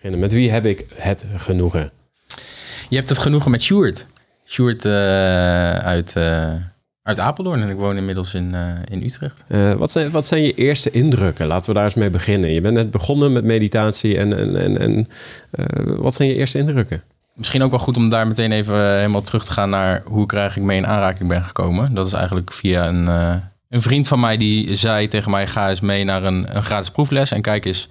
Met wie heb ik het genoegen? Je hebt het genoegen met Sjoerd. Sjoerd uh, uit, uh, uit Apeldoorn en ik woon inmiddels in, uh, in Utrecht. wat, zijn, wat zijn je eerste indrukken? Laten we daar eens mee beginnen. Je bent net begonnen met meditatie en, en, en, en wat zijn je eerste indrukken? Misschien ook wel goed om daar meteen even helemaal terug te gaan naar hoe ik eigenlijk mee in aanraking ben gekomen. Dat is eigenlijk via een, een vriend van mij die zei tegen mij: ga eens mee naar een, een gratis proefles en kijk eens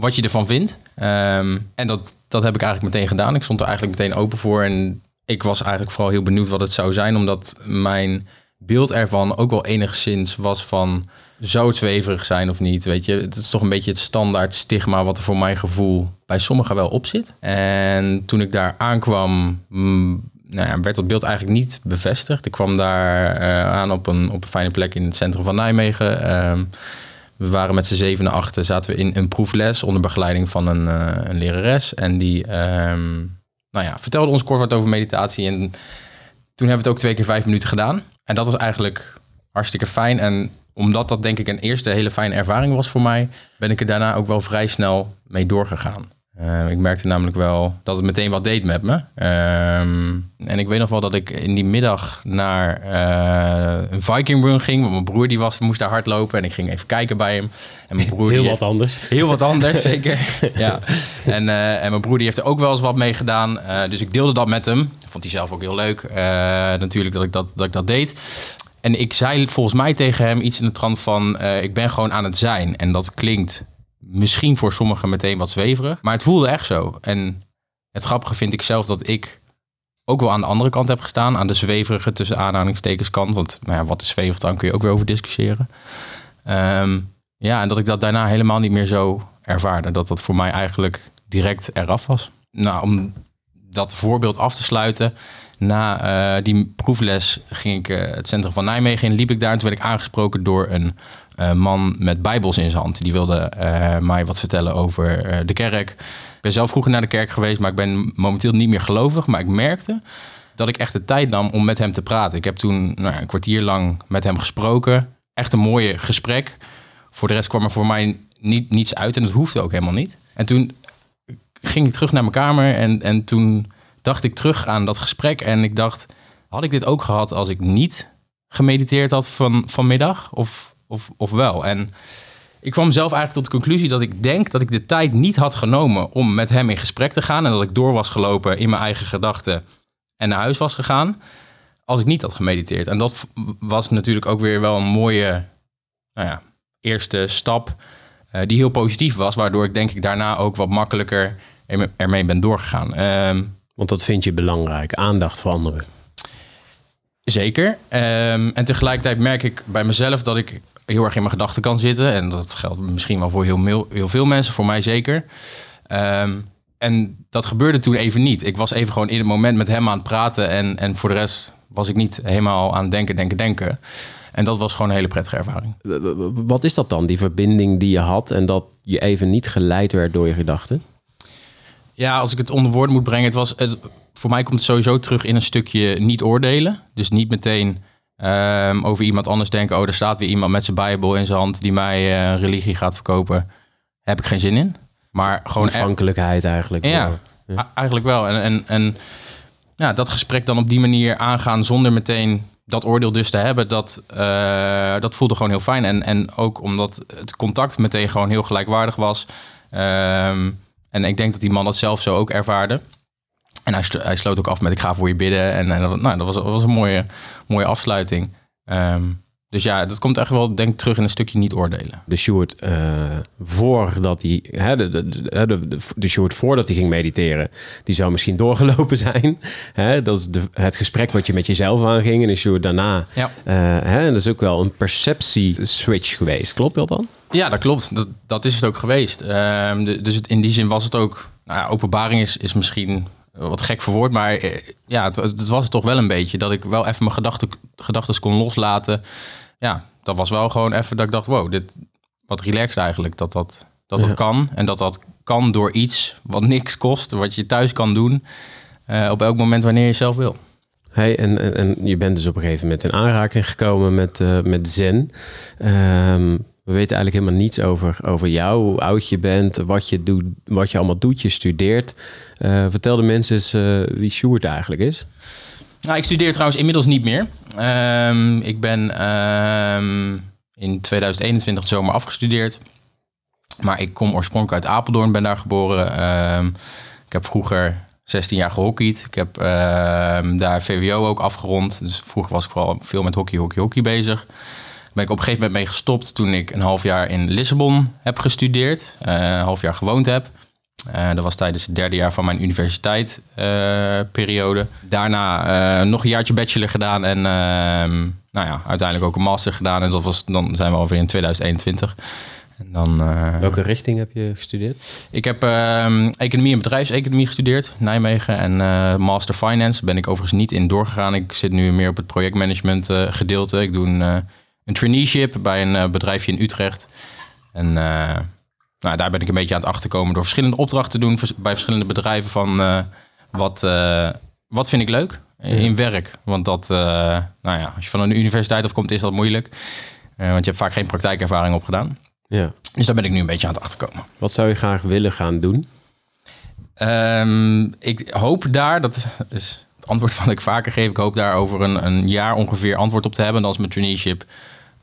wat je ervan vindt. Ehm, en dat, dat heb ik eigenlijk meteen gedaan. Ik stond er eigenlijk meteen open voor. En ik was eigenlijk vooral heel benieuwd wat het zou zijn, omdat mijn beeld ervan ook wel enigszins was van zou het zweverig zijn of niet? Weet je, het is toch een beetje het standaard stigma wat er voor mijn gevoel bij sommigen wel op zit. En toen ik daar aankwam, mm, nou ja, werd dat beeld eigenlijk niet bevestigd. Ik kwam daar uh, aan op een, op een fijne plek in het centrum van Nijmegen. Uh, we waren met z'n zeven en achten, zaten we in een proefles onder begeleiding van een, uh, een lerares. En die um, nou ja, vertelde ons kort wat over meditatie. En toen hebben we het ook twee keer vijf minuten gedaan. En dat was eigenlijk hartstikke fijn. En omdat dat denk ik een eerste hele fijne ervaring was voor mij, ben ik er daarna ook wel vrij snel mee doorgegaan. Uh, ik merkte namelijk wel dat het meteen wat deed met me. Uh, en ik weet nog wel dat ik in die middag naar uh, een Viking Run ging. Want mijn broer die was, moest daar hardlopen. En ik ging even kijken bij hem. En mijn broer heel wat anders. Heel wat anders, zeker. ja. En, uh, en mijn broer die heeft er ook wel eens wat mee gedaan. dus ik deelde dat met hem. Vond hij zelf ook heel leuk. natuurlijk dat ik dat, dat ik dat deed. En ik zei volgens mij tegen hem iets in de trant van... ik ben gewoon aan het zijn. En dat klinkt misschien voor sommigen meteen wat zweverig. Maar het voelde echt zo. En het grappige vind ik zelf dat ik ook wel aan de andere kant heb gestaan. Aan de zweverige tussen aanhalingstekens kant. Want nou wat is zweverig dan kun je ook weer over discussiëren. Um, ja, en dat ik dat daarna helemaal niet meer zo ervaarde. Dat dat voor mij eigenlijk direct eraf was. Nou, om dat voorbeeld af te sluiten. Na uh, die proefles ging ik uh, het centrum van Nijmegen in. Liep ik daar en toen werd ik aangesproken door een man met bijbels in zijn hand. Die wilde mij wat vertellen over de kerk. Ik ben zelf vroeger naar de kerk geweest, maar ik ben momenteel niet meer gelovig. Maar ik merkte dat ik echt de tijd nam om met hem te praten. Ik heb toen nou, een kwartier lang met hem gesproken. Echt een mooie gesprek. Voor de rest kwam er voor mij niet, niets uit en dat hoefde ook helemaal niet. En toen ging ik terug naar mijn kamer en, en toen dacht ik terug aan dat gesprek en ik dacht, had ik dit ook gehad als ik niet gemediteerd had van, vanmiddag of, of, of wel? En ik kwam zelf eigenlijk tot de conclusie dat ik denk dat ik de tijd niet had genomen om met hem in gesprek te gaan en dat ik door was gelopen in mijn eigen gedachten en naar huis was gegaan als ik niet had gemediteerd. En dat was natuurlijk ook weer wel een mooie nou ja, eerste stap uh, die heel positief was, waardoor ik denk ik daarna ook wat makkelijker ermee ben doorgegaan. Uh, Want dat vind je belangrijk, aandacht voor anderen. Zeker. Um, en tegelijkertijd merk ik bij mezelf dat ik heel erg in mijn gedachten kan zitten. En dat geldt misschien wel voor heel, heel veel mensen, voor mij zeker. Um, en dat gebeurde toen even niet. Ik was even gewoon in het moment met hem aan het praten. En, en voor de rest was ik niet helemaal aan het denken, denken, denken. En dat was gewoon een hele prettige ervaring. Wat is dat dan, die verbinding die je had en dat je even niet geleid werd door je gedachten? Ja, als ik het onder woorden moet brengen, het was, het, voor mij komt het sowieso terug in een stukje niet oordelen. Dus niet meteen um, over iemand anders denken, oh, er staat weer iemand met zijn Bijbel in zijn hand die mij uh, religie gaat verkopen. Heb ik geen zin in. Maar gewoon afhankelijkheid eigenlijk. Ja, ja, eigenlijk wel. En, en, en ja, dat gesprek dan op die manier aangaan zonder meteen dat oordeel dus te hebben, dat, uh, dat voelde gewoon heel fijn. En, en ook omdat het contact meteen gewoon heel gelijkwaardig was. Um, en ik denk dat die man dat zelf zo ook ervaarde. En hij, hij sloot ook af met ik ga voor je bidden. En, en nou, dat, was, dat was een mooie, mooie afsluiting. Um, dus ja, dat komt echt wel, denk ik, terug in een stukje niet oordelen. De Sjoerd, uh, voordat hij, hè, de, de, de, de, de Sjoerd voordat hij ging mediteren, die zou misschien doorgelopen zijn. Hè, dat is de, het gesprek wat je met jezelf aanging. En de Sjoerd daarna. Ja. Uh, hè, dat is ook wel een perceptie-switch geweest. Klopt dat dan? Ja, dat klopt. Dat, dat is het ook geweest. Uh, dus het, in die zin was het ook, nou ja, openbaring is, is misschien wat gek verwoord, maar eh, ja, het, het, was het toch wel een beetje. Dat ik wel even mijn gedachten, gedachten kon loslaten. Ja, dat was wel gewoon even dat ik dacht, wow, dit wat relaxed eigenlijk. Dat dat, dat, dat kan. En dat dat kan door iets wat niks kost, wat je thuis kan doen. Uh, op elk moment wanneer je zelf wil. Hey, en, en, en, je bent dus op een gegeven moment in aanraking gekomen met, uh, met Zen. Um, We weten eigenlijk helemaal niets over, over jou, hoe oud je bent, wat je, doet, wat je allemaal doet. Je studeert. Uh, vertel de mensen eens uh, wie Sjoerd eigenlijk is. Nou, ik studeer trouwens inmiddels niet meer. Um, ik ben um, in 2021 zomer afgestudeerd. Maar ik kom oorspronkelijk uit Apeldoorn, ben daar geboren. Um, ik heb vroeger 16 jaar gehockeyd. Ik heb daar VWO ook afgerond. Dus vroeger was ik vooral veel met hockey, hockey, hockey bezig ben ik op een gegeven moment mee gestopt toen ik een half jaar in Lissabon heb gestudeerd. Uh, een half jaar gewoond heb. Uh, dat was tijdens het derde jaar van mijn universiteitsperiode. Uh, Daarna nog een jaartje bachelor gedaan en ehm, nou ja, uiteindelijk ook een master gedaan. En dat was, dan zijn we alweer in 2021. En dan, Welke richting heb je gestudeerd? Ik heb ehm, economie en bedrijfseconomie gestudeerd, Nijmegen. En master finance ben ik overigens niet in doorgegaan. Ik zit nu meer op het projectmanagement gedeelte. Ik doe een een traineeship bij een eh, bedrijfje in Utrecht. En uh, nou, daar ben ik een beetje aan het achterkomen door verschillende opdrachten te doen bij verschillende bedrijven van uh, wat, wat vind ik leuk in werk. Want dat, nou ja, als je van een universiteit afkomt is dat moeilijk. want je hebt vaak geen praktijkervaring opgedaan. Ja. Dus daar ben ik nu een beetje aan het achterkomen. Wat zou je graag willen gaan doen? Um, ik hoop daar, dat is het antwoord wat ik vaker geef. Ik hoop daar over een, een jaar ongeveer antwoord op te hebben. Dan is mijn traineeship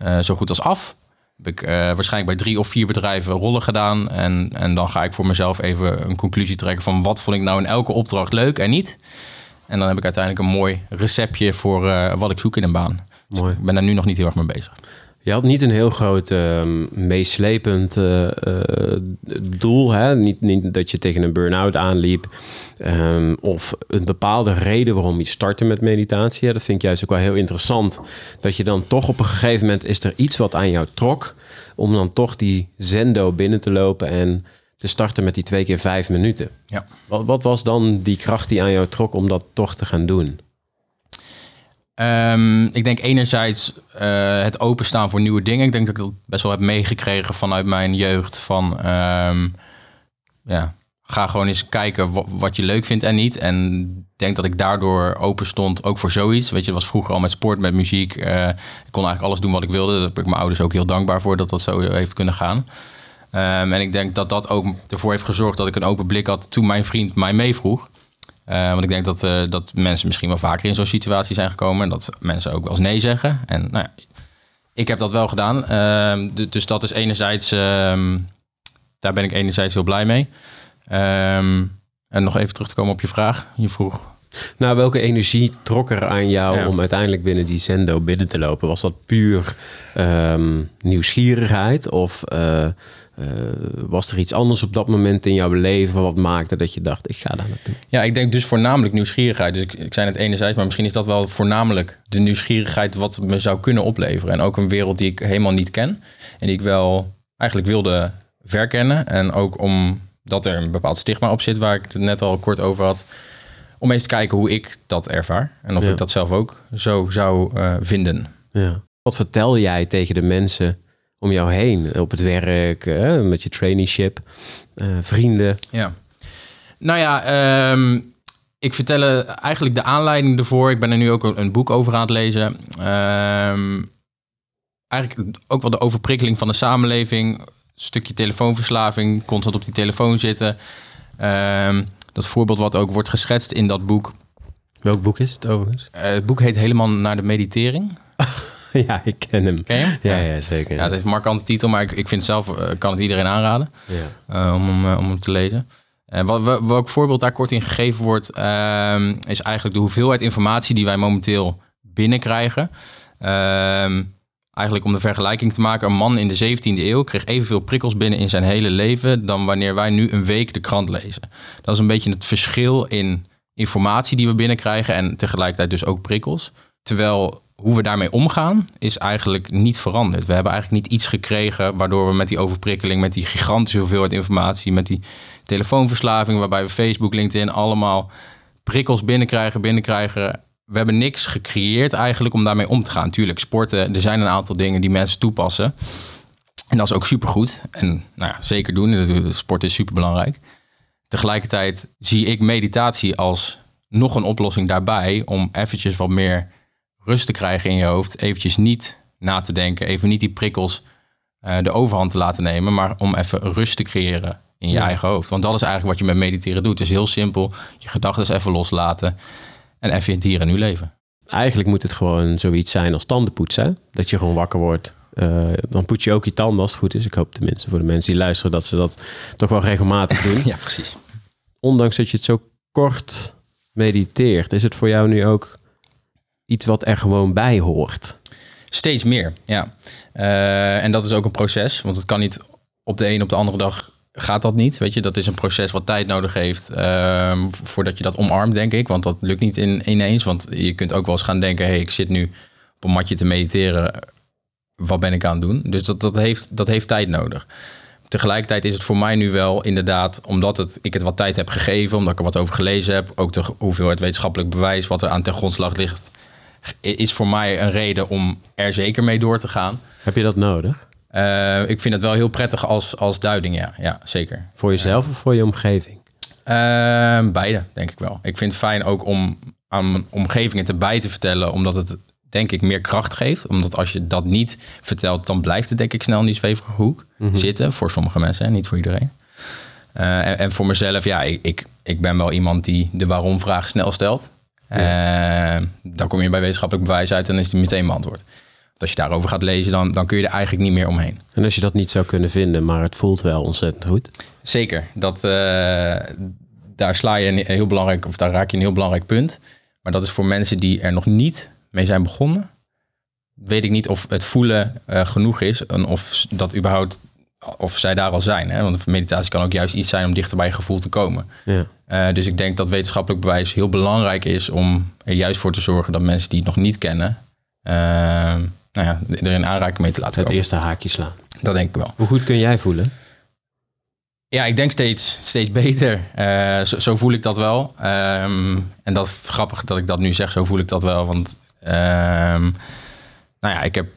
uh, zo goed als af. Heb ik uh, waarschijnlijk bij drie of vier bedrijven rollen gedaan. En, en dan ga ik voor mezelf even een conclusie trekken van wat vond ik nou in elke opdracht leuk en niet. En dan heb ik uiteindelijk een mooi receptje voor uh, wat ik zoek in een baan. Dus mooi. ik ben daar nu nog niet heel erg mee bezig. Je had niet een heel groot uh, meeslepend uh, doel. Hè? Niet, niet, dat je tegen een burn-out aanliep. Um, of een bepaalde reden waarom je startte met meditatie. Ja, dat vind ik juist ook wel heel interessant. Dat je dan toch op een gegeven moment is er iets wat aan jou trok. Om dan toch die zendo binnen te lopen en te starten met die twee keer vijf minuten. Ja. Wat, wat was dan die kracht die aan jou trok om dat toch te gaan doen? Um, ik denk enerzijds uh, het openstaan voor nieuwe dingen. Ik denk dat ik dat best wel heb meegekregen vanuit mijn jeugd. Van um, ja, ga gewoon eens kijken wat je leuk vindt en niet. En denk dat ik daardoor open stond ook voor zoiets. Weet je, was vroeger al met sport, met muziek. Uh, ik kon eigenlijk alles doen wat ik wilde. Daar ben ik mijn ouders ook heel dankbaar voor dat dat zo heeft kunnen gaan. Um, en ik denk dat dat ook ervoor heeft gezorgd dat ik een open blik had toen mijn vriend mij meevroeg. Uh, want ik denk dat, uh, dat mensen misschien wel vaker in zo'n situatie zijn gekomen. En dat mensen ook wel eens nee zeggen. En nou ja, ik heb dat wel gedaan. Uh, dus dat is enerzijds, ehm, daar ben ik enerzijds heel blij mee. Ehm, en nog even terug te komen op je vraag. Je vroeg. Nou, welke energie trok er aan jou om uiteindelijk binnen die zendo binnen te lopen? Was dat puur um, nieuwsgierigheid of uh, uh, was er iets anders op dat moment in jouw leven wat maakte dat je dacht, ik ga daar naartoe? Ja, ik denk dus voornamelijk nieuwsgierigheid. Dus ik, ik zei het enerzijds, maar misschien is dat wel voornamelijk de nieuwsgierigheid wat me zou kunnen opleveren. En ook een wereld die ik helemaal niet ken en die ik wel eigenlijk wilde verkennen. En ook omdat er een bepaald stigma op zit, waar ik het net al kort over had. Om eens te kijken hoe ik dat ervaar. En of ik dat zelf ook zo zou uh, vinden. Ja. Wat vertel jij tegen de mensen om jou heen? Op het werk, uh, met je traineeship, uh, vrienden? Ja. Nou ja, um, ik vertel eigenlijk de aanleiding ervoor. Ik ben er nu ook een, een boek over aan het lezen. Um, eigenlijk ook wel de overprikkeling van de samenleving. Een stukje telefoonverslaving, constant op die telefoon zitten. Um, dat voorbeeld wat ook wordt geschetst in dat boek. Welk boek is het overigens? Uh, het boek heet Helemaal naar de meditering. ja, ik ken hem. Ken je? Ja, ja, zeker. Ja, het is een markante titel, maar ik, ik vind zelf, uh, kan het iedereen aanraden ja. uh, om, hem, om hem te lezen. En wat, welk voorbeeld daar kort in gegeven wordt, ehm, is eigenlijk de hoeveelheid informatie die wij momenteel binnenkrijgen. Ehm, eigenlijk om de vergelijking te maken, een man in de 17e eeuw kreeg evenveel prikkels binnen in zijn hele leven dan wanneer wij nu een week de krant lezen. Dat is een beetje het verschil in informatie die we binnenkrijgen en tegelijkertijd dus ook prikkels. Terwijl hoe we daarmee omgaan is eigenlijk niet veranderd. We hebben eigenlijk niet iets gekregen waardoor we met die overprikkeling, met die gigantische hoeveelheid informatie, met die telefoonverslaving, waarbij we Facebook, LinkedIn allemaal prikkels binnenkrijgen, binnenkrijgen we hebben niks gecreëerd eigenlijk om daarmee om te gaan. Tuurlijk, sporten, er zijn een aantal dingen die mensen toepassen. En dat is ook supergoed. En nou ja, zeker doen. Sport is superbelangrijk. Tegelijkertijd zie ik meditatie als nog een oplossing daarbij om eventjes wat meer rust te krijgen in je hoofd. Eventjes niet na te denken, even niet die prikkels eh, de overhand te laten nemen, maar om even rust te creëren in je Ja. eigen hoofd. Want dat is eigenlijk wat je met mediteren doet. Het is heel simpel, je gedachten even loslaten en even in het hier en nu leven. Eigenlijk moet het gewoon zoiets zijn als tandenpoetsen. Dat je gewoon wakker wordt. Eh, dan poets je ook je tanden als het goed is. Ik hoop tenminste voor de mensen die luisteren dat ze dat toch wel regelmatig doen. Ja, precies. Ondanks dat je het zo kort mediteert, is het voor jou nu ook iets wat er gewoon bij hoort. Steeds meer, ja. Eh, en dat is ook een proces, want het kan niet op de een op de andere dag gaat dat niet. Weet je, dat is een proces wat tijd nodig heeft ehm, voordat je dat omarmt, denk ik. Want dat lukt niet in, ineens. Want je kunt ook wel eens gaan denken: hey, ik zit nu op een matje te mediteren. Wat ben ik aan het doen? Dus dat, dat, heeft, dat heeft tijd nodig. Tegelijkertijd is het voor mij nu wel inderdaad, omdat het, ik het wat tijd heb gegeven, omdat ik er wat over gelezen heb, ook de hoeveelheid wetenschappelijk bewijs wat er aan ten grondslag ligt, is voor mij een reden om er zeker mee door te gaan. Heb je dat nodig? Uh, ik vind het wel heel prettig als, als duiding, ja. Ja, zeker. Voor jezelf of voor je omgeving? Uh, beide, denk ik wel. Ik vind het fijn ook om aan mijn omgeving het erbij te vertellen, omdat het denk ik meer kracht geeft. Omdat als je dat niet vertelt, dan blijft het denk ik snel in die zwevige hoek Mhm. zitten. Voor sommige mensen, hè, niet voor iedereen. Uh, en, en, voor mezelf, ja, ik, ik, ik ben wel iemand die de waarom-vraag snel stelt. Ja. Dan kom je bij wetenschappelijk bewijs uit en is die meteen beantwoord. Als je daarover gaat lezen, dan, dan kun je er eigenlijk niet meer omheen. En als je dat niet zou kunnen vinden, maar het voelt wel ontzettend goed. Zeker. Dat, uh, daar sla je een heel belangrijk, of daar raak je een heel belangrijk punt. Maar dat is voor mensen die er nog niet mee zijn begonnen. Weet ik niet of het voelen uh, genoeg is en of dat überhaupt, of zij daar al zijn. Hè? Want meditatie kan ook juist iets zijn om dichter bij je gevoel te komen. Ja. Uh, dus ik denk dat wetenschappelijk bewijs heel belangrijk is om er juist voor te zorgen dat mensen die het nog niet kennen, nou ja, er in aanraking mee te laten Het komen. eerste haakje slaan. Dat denk ik wel. Hoe goed kun jij voelen? Ja, ik denk steeds, steeds beter. Uh, zo, zo, voel ik dat wel. Um, en dat is grappig dat ik dat nu zeg, zo voel ik dat wel. Want um, nou ja, ik heb,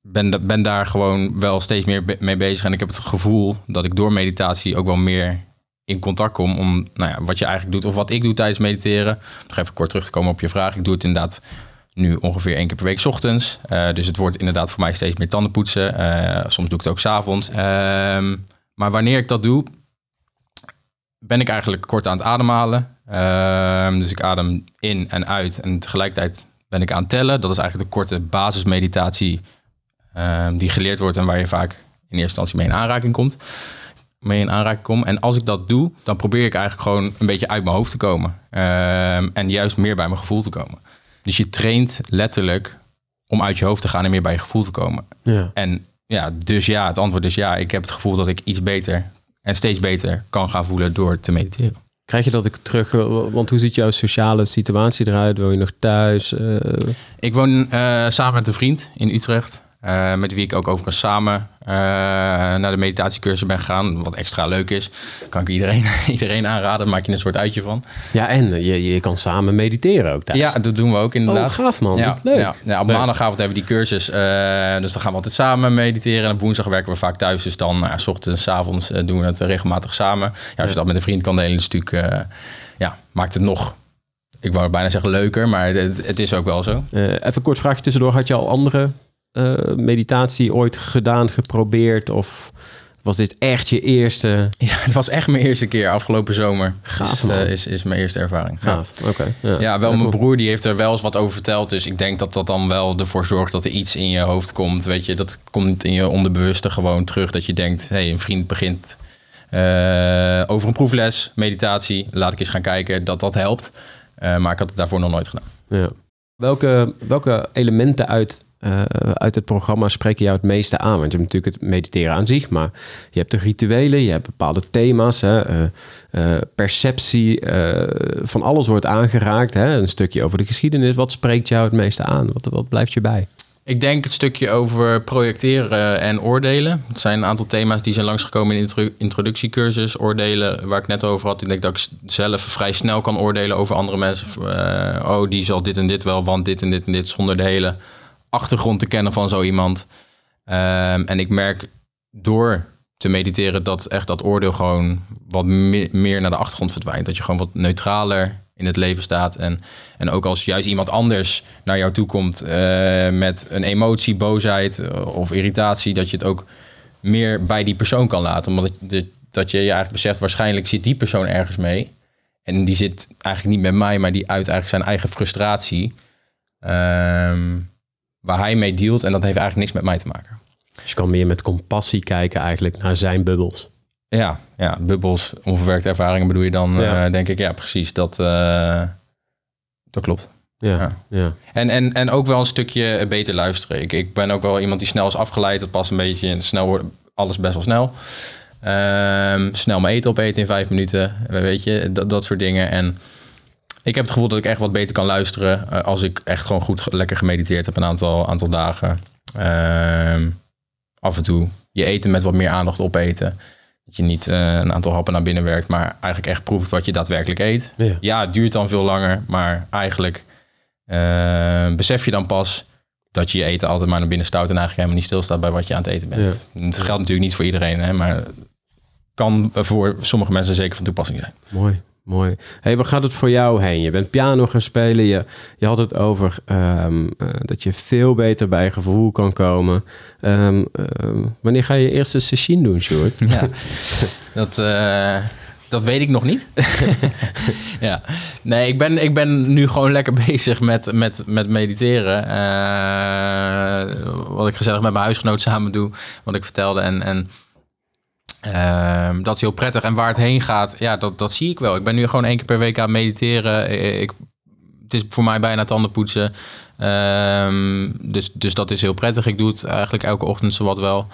ben, ben daar gewoon wel steeds meer mee bezig. En ik heb het gevoel dat ik door meditatie ook wel meer in contact kom om nou ja, wat je eigenlijk doet of wat ik doe tijdens mediteren. Nog even kort terug te komen op je vraag. Ik doe het inderdaad nu ongeveer één keer per week ochtends. Uh, dus het wordt inderdaad voor mij steeds meer tandenpoetsen. Uh, soms doe ik het ook 's avonds. Um, maar wanneer ik dat doe, ben ik eigenlijk kort aan het ademhalen. Uh, dus ik adem in en uit en tegelijkertijd ben ik aan het tellen. Dat is eigenlijk de korte basismeditatie uh, die geleerd wordt en waar je vaak in eerste instantie mee in aanraking komt. Mee in aanraking kom. En als ik dat doe, dan probeer ik eigenlijk gewoon een beetje uit mijn hoofd te komen. En juist meer bij mijn gevoel te komen. Dus je traint letterlijk om uit je hoofd te gaan en meer bij je gevoel te komen. Ja. En ja, dus ja, het antwoord is ja. Ik heb het gevoel dat ik iets beter en steeds beter kan gaan voelen door te mediteren. Krijg je dat ik terug, want hoe ziet jouw sociale situatie eruit? Woon je nog thuis? Uh... Ik woon uh, samen met een vriend in Utrecht. Uh, met wie ik ook overigens samen uh, naar de meditatiecursus ben gegaan. Wat extra leuk is. Kan ik iedereen, iedereen aanraden. Maak je een soort uitje van. Ja, en je, je kan samen mediteren ook thuis. Ja, dat doen we ook inderdaad. Oh, gaaf man. Ja, leuk. Ja, ja, op leuk. maandagavond hebben we die cursus. Uh, dus dan gaan we altijd samen mediteren. En op woensdag werken we vaak thuis. Dus dan, s ochtends, s avonds doen we het regelmatig samen. Ja, als je dat met een vriend kan delen, is natuurlijk... ja, maakt het nog ik wou bijna zeggen leuker, maar het, het is ook wel zo. Even een kort vraagje tussendoor. Had je al andere uh, meditatie ooit gedaan, geprobeerd? Of was dit echt je eerste? Ja, het was echt mijn eerste keer afgelopen zomer. Gaaf, is, uh, is, is mijn eerste ervaring. Gaaf, ja. oké. Okay. Ja, ja, wel mijn broer die heeft er wel eens wat over verteld. Dus ik denk dat dat dan wel ervoor zorgt dat er iets in je hoofd komt. Weet je, dat komt in je onderbewuste gewoon terug. Dat je denkt, hé, hey, een vriend begint uh, over een proefles, meditatie. Laat ik eens gaan kijken dat dat helpt. Uh, maar ik had het daarvoor nog nooit gedaan. Ja. Welke, welke elementen uit, uh, uit het programma spreken jou het meeste aan? Want je hebt natuurlijk het mediteren aan zich, maar je hebt de rituelen, je hebt bepaalde thema's, hè, uh, perceptie, van alles wordt aangeraakt. Hè, een stukje over de geschiedenis. Wat spreekt jou het meeste aan? Wat, wat blijft je bij? Ik denk het stukje over projecteren en oordelen. Het zijn een aantal thema's die zijn langsgekomen in de introductiecursus. Oordelen, waar ik net over had. Ik denk dat ik zelf vrij snel kan oordelen over andere mensen. Oh, die zal dit en dit wel, want dit en dit en dit. Zonder de hele achtergrond te kennen van zo iemand. Um, en ik merk door te mediteren dat echt dat oordeel gewoon wat me meer naar de achtergrond verdwijnt. Dat je gewoon wat neutraler in het leven staat. En, en ook als juist iemand anders naar jou toe komt uh, met een emotie, boosheid of irritatie, dat je het ook meer bij die persoon kan laten. Omdat je, dat je je eigenlijk beseft, waarschijnlijk zit die persoon ergens mee. En die zit eigenlijk niet met mij, maar die uit eigenlijk zijn eigen frustratie. ehm, waar hij mee dealt. En dat heeft eigenlijk niks met mij te maken. Dus je kan meer met compassie kijken eigenlijk naar zijn bubbels. Ja, ja bubbels, onverwerkte ervaringen bedoel je dan, Ja. eh, denk ik. Ja, precies. Dat, eh, dat klopt. Ja, Ja. ja. En, en, en ook wel een stukje beter luisteren. Ik, ik ben ook wel iemand die snel is afgeleid. Dat past een beetje in snel wordt alles best wel snel. Ehm, snel mijn eten opeten in vijf minuten. Weet je, dat, dat soort dingen. En ik heb het gevoel dat ik echt wat beter kan luisteren. eh, als ik echt gewoon goed lekker gemediteerd heb een aantal, aantal dagen. Ehm, af en toe je eten met wat meer aandacht opeten. Dat je niet eh, een aantal happen naar binnen werkt, maar eigenlijk echt proeft wat je daadwerkelijk eet. Ja. Ja, het duurt dan veel langer, maar eigenlijk eh, besef je dan pas dat je je eten altijd maar naar binnen stout en eigenlijk helemaal niet stilstaat bij wat je aan het eten bent. Het geldt natuurlijk niet voor iedereen, hè, maar kan voor sommige mensen zeker van toepassing zijn. Mooi, mooi. Hey, waar gaat het voor jou heen? Je bent piano gaan spelen. Je, je had het over ehm, eh, dat je veel beter bij gevoel kan komen. Ehm, ehm, wanneer ga je eerste session doen, Sjoerd? Ja, dat, eh, dat weet ik nog niet. ja. Nee, ik ben, ik ben nu gewoon lekker bezig met, met, met mediteren. Eh, wat ik gezellig met mijn huisgenoot samen doe, wat ik vertelde. En, en ehm, dat is heel prettig. En waar het heen gaat, ja, dat, dat zie ik wel. Ik ben nu gewoon één keer per week aan het mediteren. Ik, het is voor mij bijna tandenpoetsen. Ehm, dus, dus dat is heel prettig. Ik doe het eigenlijk elke ochtend zowat wel.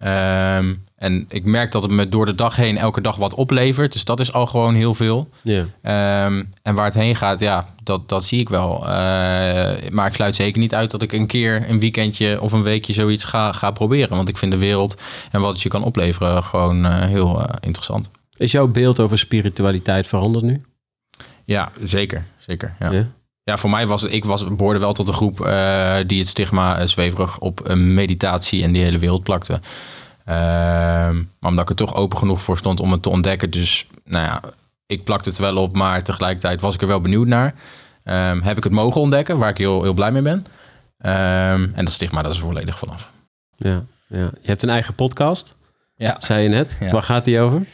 Ehm, en ik merk dat het me door de dag heen elke dag wat oplevert. Dus dat is al gewoon heel veel. Ja. Ehm, en waar het heen gaat, ja, dat, dat zie ik wel. Eh, maar ik sluit zeker niet uit dat ik een keer een weekendje of een weekje zoiets ga, ga proberen. Want ik vind de wereld en wat het je kan opleveren gewoon eh, heel eh, interessant. Is jouw beeld over spiritualiteit veranderd nu? Ja, zeker. zeker ja. Ja. Ja, voor mij was het, ik was, behoorde wel tot een groep eh, die het stigma eh, zweverig op eh, meditatie en die hele wereld plakte. Ehm, maar omdat ik er toch open genoeg voor stond om het te ontdekken. Dus nou ja, ik plakte het wel op, maar tegelijkertijd was ik er wel benieuwd naar. Ehm, heb ik het mogen ontdekken, waar ik heel, heel blij mee ben. Ehm, en dat stigma, dat is volledig vanaf. Ja, ja. Je hebt een eigen podcast, Ja. zei je net. Ja. Waar gaat die over?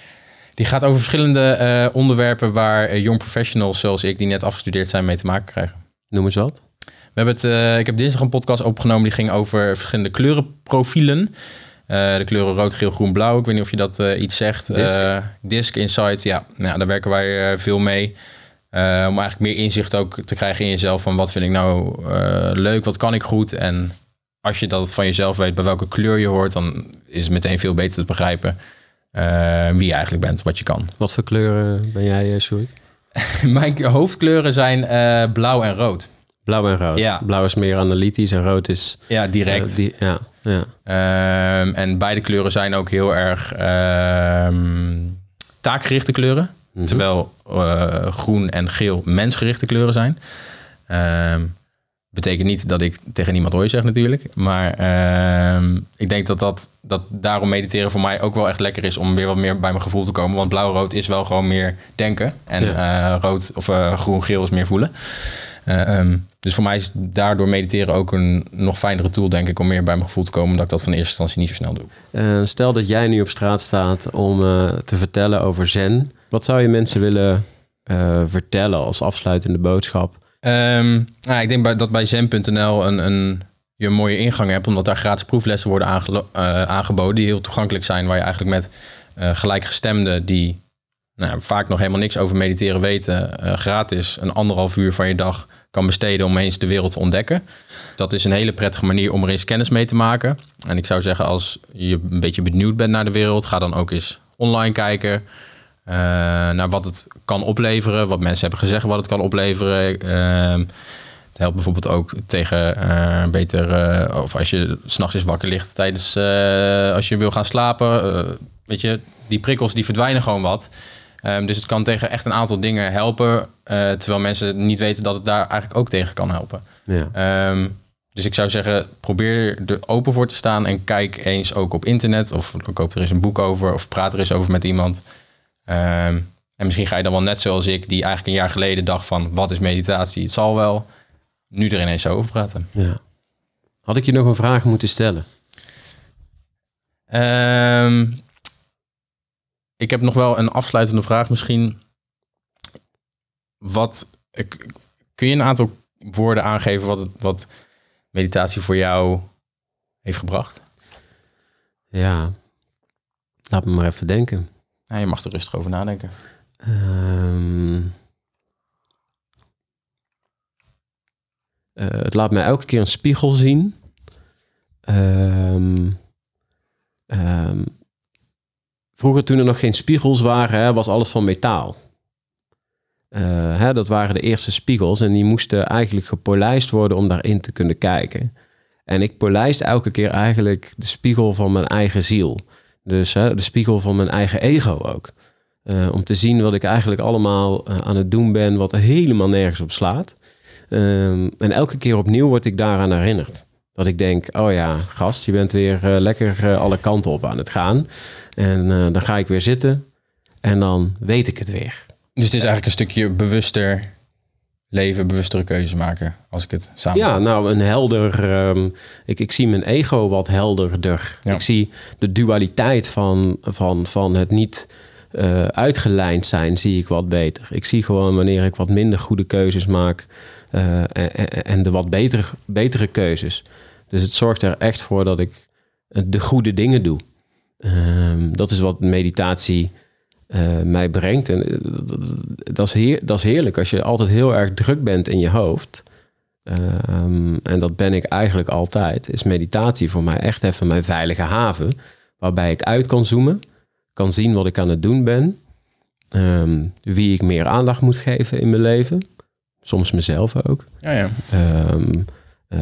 Die gaat over verschillende eh, onderwerpen waar eh, young professionals zoals ik, die net afgestudeerd zijn, mee te maken krijgen. Noem eens wat. We hebben het, eh, ik heb dinsdag een podcast opgenomen die ging over verschillende kleurenprofielen. Eh, de kleuren rood, geel, groen, blauw. Ik weet niet of je dat eh, iets zegt. Disc. Eh, Disc Insight, ja. Nou, daar werken wij eh, veel mee. Eh, om eigenlijk meer inzicht ook te krijgen in jezelf. Van wat vind ik nou eh, leuk, wat kan ik goed. En als je dat van jezelf weet, bij welke kleur je hoort... dan is het meteen veel beter te begrijpen eh, wie je eigenlijk bent, wat je kan. Wat voor kleuren ben jij, eh, Sjoerd? Mijn hoofdkleuren zijn eh, blauw en rood. Blauw en rood. Ja. Blauw is meer analytisch en rood is... Ja, direct. eh, die, ja, ja. Ehm, en beide kleuren zijn ook heel erg ehm, taakgerichte kleuren. Mhm. Terwijl eh, groen en geel mensgerichte kleuren zijn. Ehm, betekent niet dat ik tegen niemand hooi zeg natuurlijk. Maar ehm, ik denk dat, dat, dat daarom mediteren voor mij ook wel echt lekker is... om weer wat meer bij mijn gevoel te komen. Want blauw-rood is wel gewoon meer denken. En eh, rood of eh, groen-geel is meer voelen. Eh, ehm, dus voor mij is daardoor mediteren ook een nog fijnere tool, denk ik, om meer bij mijn gevoel te komen, omdat ik dat van eerste instantie niet zo snel doe. Stel dat jij nu op straat staat om te vertellen over zen. Wat zou je mensen willen vertellen als afsluitende boodschap? Ehm, nou, ik denk dat bij zen.nl een, een, je een mooie ingang hebt, omdat daar gratis proeflessen worden eh, aangeboden, die heel toegankelijk zijn, waar je eigenlijk met eh, gelijkgestemden die nou, vaak nog helemaal niks over mediteren weten, eh, gratis een anderhalf uur van je dag kan besteden om eens de wereld te ontdekken. Dat is een hele prettige manier om er eens kennis mee te maken. En ik zou zeggen, als je een beetje benieuwd bent naar de wereld, ga dan ook eens online kijken. Eh, naar wat het kan opleveren, wat mensen hebben gezegd wat het kan opleveren. Ehm, het helpt bijvoorbeeld ook tegen eh, beter, eh, of als je s'nachts eens wakker ligt tijdens, als je wil gaan slapen. weet je, die prikkels die verdwijnen gewoon wat. Ehm, dus het kan tegen echt een aantal dingen helpen, terwijl mensen niet weten dat het daar eigenlijk ook tegen kan helpen. Ja. Ehm, dus ik zou zeggen, probeer er open voor te staan en kijk eens ook op internet of koop er eens een boek over of praat er eens over met iemand. Ehm, en misschien ga je dan wel net zoals ik, die eigenlijk een jaar geleden dacht van wat is meditatie? Het zal wel. Nu er ineens zo over praten. ja. Had ik je nog een vraag moeten stellen? Ehm, ik heb nog wel een afsluitende vraag misschien. Wat, kun je een aantal woorden aangeven wat, wat meditatie voor jou heeft gebracht? Ja, laat me maar even denken. Je mag er rustig over nadenken. Ehm, eh, het laat mij elke keer een spiegel zien. Ehm, ehm, vroeger toen er nog geen spiegels waren, hè, was alles van metaal. Eh, hè, dat waren de eerste spiegels en die moesten eigenlijk gepolijst worden om daarin te kunnen kijken. En ik polijst elke keer eigenlijk de spiegel van mijn eigen ziel. Dus de spiegel van mijn eigen ego ook. Eh, om te zien wat ik eigenlijk allemaal eh, aan het doen ben, wat er helemaal nergens op slaat. Ehm, en elke keer opnieuw word ik daaraan herinnerd. Dat ik denk, oh ja, gast, je bent weer eh, lekker alle kanten op aan het gaan. En dan ga ik weer zitten en dan weet ik het weer. Dus het is eigenlijk een stukje bewuster leven, bewustere keuzes maken, als ik het samen. Ja, nou, een helder. ehm, ik, ik zie mijn ego wat helderder. Ja. Ik zie de dualiteit van, van, van het niet eh, uitgelijnd zijn, zie ik wat beter. Ik zie gewoon wanneer ik wat minder goede keuzes maak eh, en, de wat betere, betere keuzes. Dus het zorgt er echt voor dat ik de goede dingen doe. Ehm, dat is wat meditatie eh, mij brengt. En eh, dat- is, heer, dat is heerlijk als je altijd heel erg druk bent in je hoofd. Ehm, en dat ben ik eigenlijk altijd. Is meditatie voor mij echt even mijn veilige haven. Waarbij ik uit kan zoomen. Kan zien wat ik aan het doen ben. ehm, wie ik meer aandacht moet geven in mijn leven. Soms mezelf ook. ja, ja. Ehm, eh,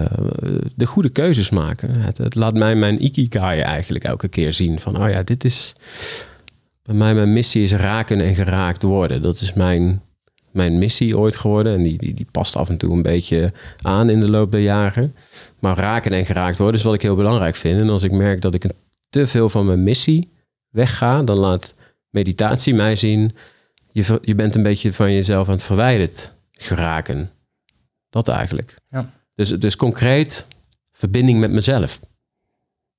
de goede keuzes maken. Het, het laat mij mijn ikigai eigenlijk elke keer zien. Van, oh ja, dit is... Bij mij mijn missie is raken en geraakt worden. Dat is mijn, mijn missie ooit geworden. En die, die, die past af en toe een beetje aan in de loop der jaren. Maar raken en geraakt worden is wat ik heel belangrijk vind. En als ik merk dat ik te veel van mijn missie wegga... dan laat meditatie mij zien... Je, je bent een beetje van jezelf aan het verwijderd geraken. Dat eigenlijk. Ja. Dus, dus concreet verbinding met mezelf.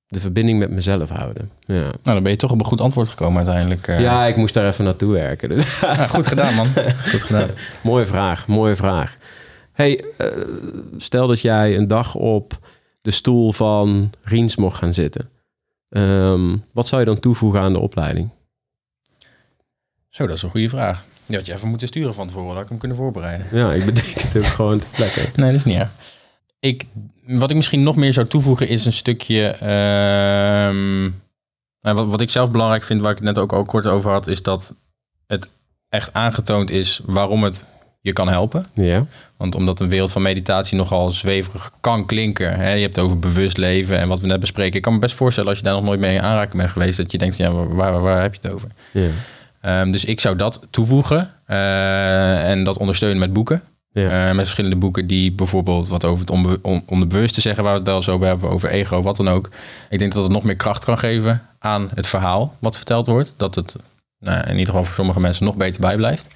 De verbinding met mezelf houden. Ja. Nou, dan ben je toch op een goed antwoord gekomen uiteindelijk. eh. ja, ik moest daar even naartoe werken. Dus, Ja, goed gedaan, man. Goed gedaan. mooie vraag, mooie vraag. Hey, eh, stel dat jij een dag op de stoel van Riens mocht gaan zitten. Ehm, wat zou je dan toevoegen aan de opleiding? Zo, dat is een goede vraag. Die had je even moeten sturen van tevoren, dat ik hem kunnen voorbereiden. Ja, ik bedenk het ook gewoon ter plekke. Nee, dat is niet erg. Ik, wat ik misschien nog meer zou toevoegen is een stukje... ehm, nou, wat, wat ik zelf belangrijk vind, waar ik het net ook al kort over had... is dat het echt aangetoond is waarom het je kan helpen. Ja, Want omdat een wereld van meditatie nogal zweverig kan klinken. Hè? Je hebt het over bewust leven en wat we net bespreken. Ik kan me best voorstellen als je daar nog nooit mee in aanraking bent geweest... dat je denkt, ja, waar, waar, waar heb je het over? ja, Ehm, dus ik zou dat toevoegen eh, en dat ondersteunen met boeken. Ja. Eh, met verschillende boeken die bijvoorbeeld wat over het onbe- on- onderbewuste zeggen, waar we het wel zo over hebben, over ego, wat dan ook. Ik denk dat het nog meer kracht kan geven aan het verhaal wat verteld wordt. Dat het nou, in ieder geval voor sommige mensen nog beter bijblijft.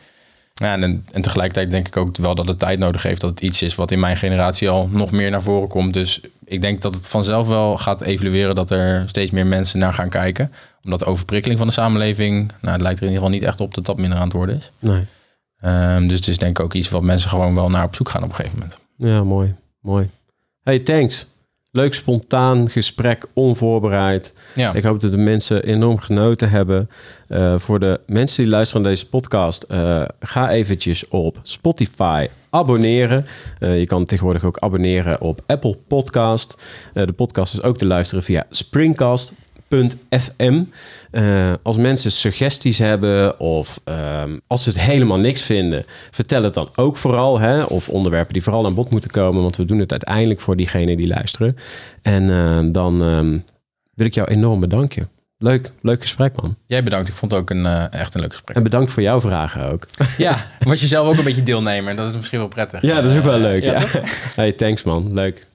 Ja, en, en tegelijkertijd denk ik ook wel dat het tijd nodig heeft dat het iets is wat in mijn generatie al nog meer naar voren komt. Dus ik denk dat het vanzelf wel gaat evalueren dat er steeds meer mensen naar gaan kijken. Omdat de overprikkeling van de samenleving, nou, het lijkt er in ieder geval niet echt op dat dat minder aan het worden is. Nee. Ehm, dus het is denk ik ook iets wat mensen gewoon wel naar op zoek gaan op een gegeven moment. Ja, mooi. Mooi. Hey, thanks. Leuk spontaan gesprek, onvoorbereid. Ja, Ik hoop dat de mensen enorm genoten hebben. Eh, voor de mensen die luisteren naar deze podcast, eh, ga eventjes op Spotify abonneren. Eh, je kan tegenwoordig ook abonneren op Apple Podcast. De podcast is ook te luisteren via springcast.fm. Eh, als mensen suggesties hebben of ehm, als ze het helemaal niks vinden, vertel het dan ook vooral. Hè? Of onderwerpen die vooral aan bod moeten komen, want we doen het uiteindelijk voor diegenen die luisteren. En eh, dan ehm, wil ik jou enorm bedanken. Leuk, leuk gesprek man. jij bedankt. Ik vond het ook een, eh, echt een leuk gesprek. En bedankt voor jouw vragen ook. Ja, was je zelf ook een beetje deelnemer. Dat is misschien wel prettig. Ja, dat is ook wel leuk. Ja. Hey, thanks man. Leuk.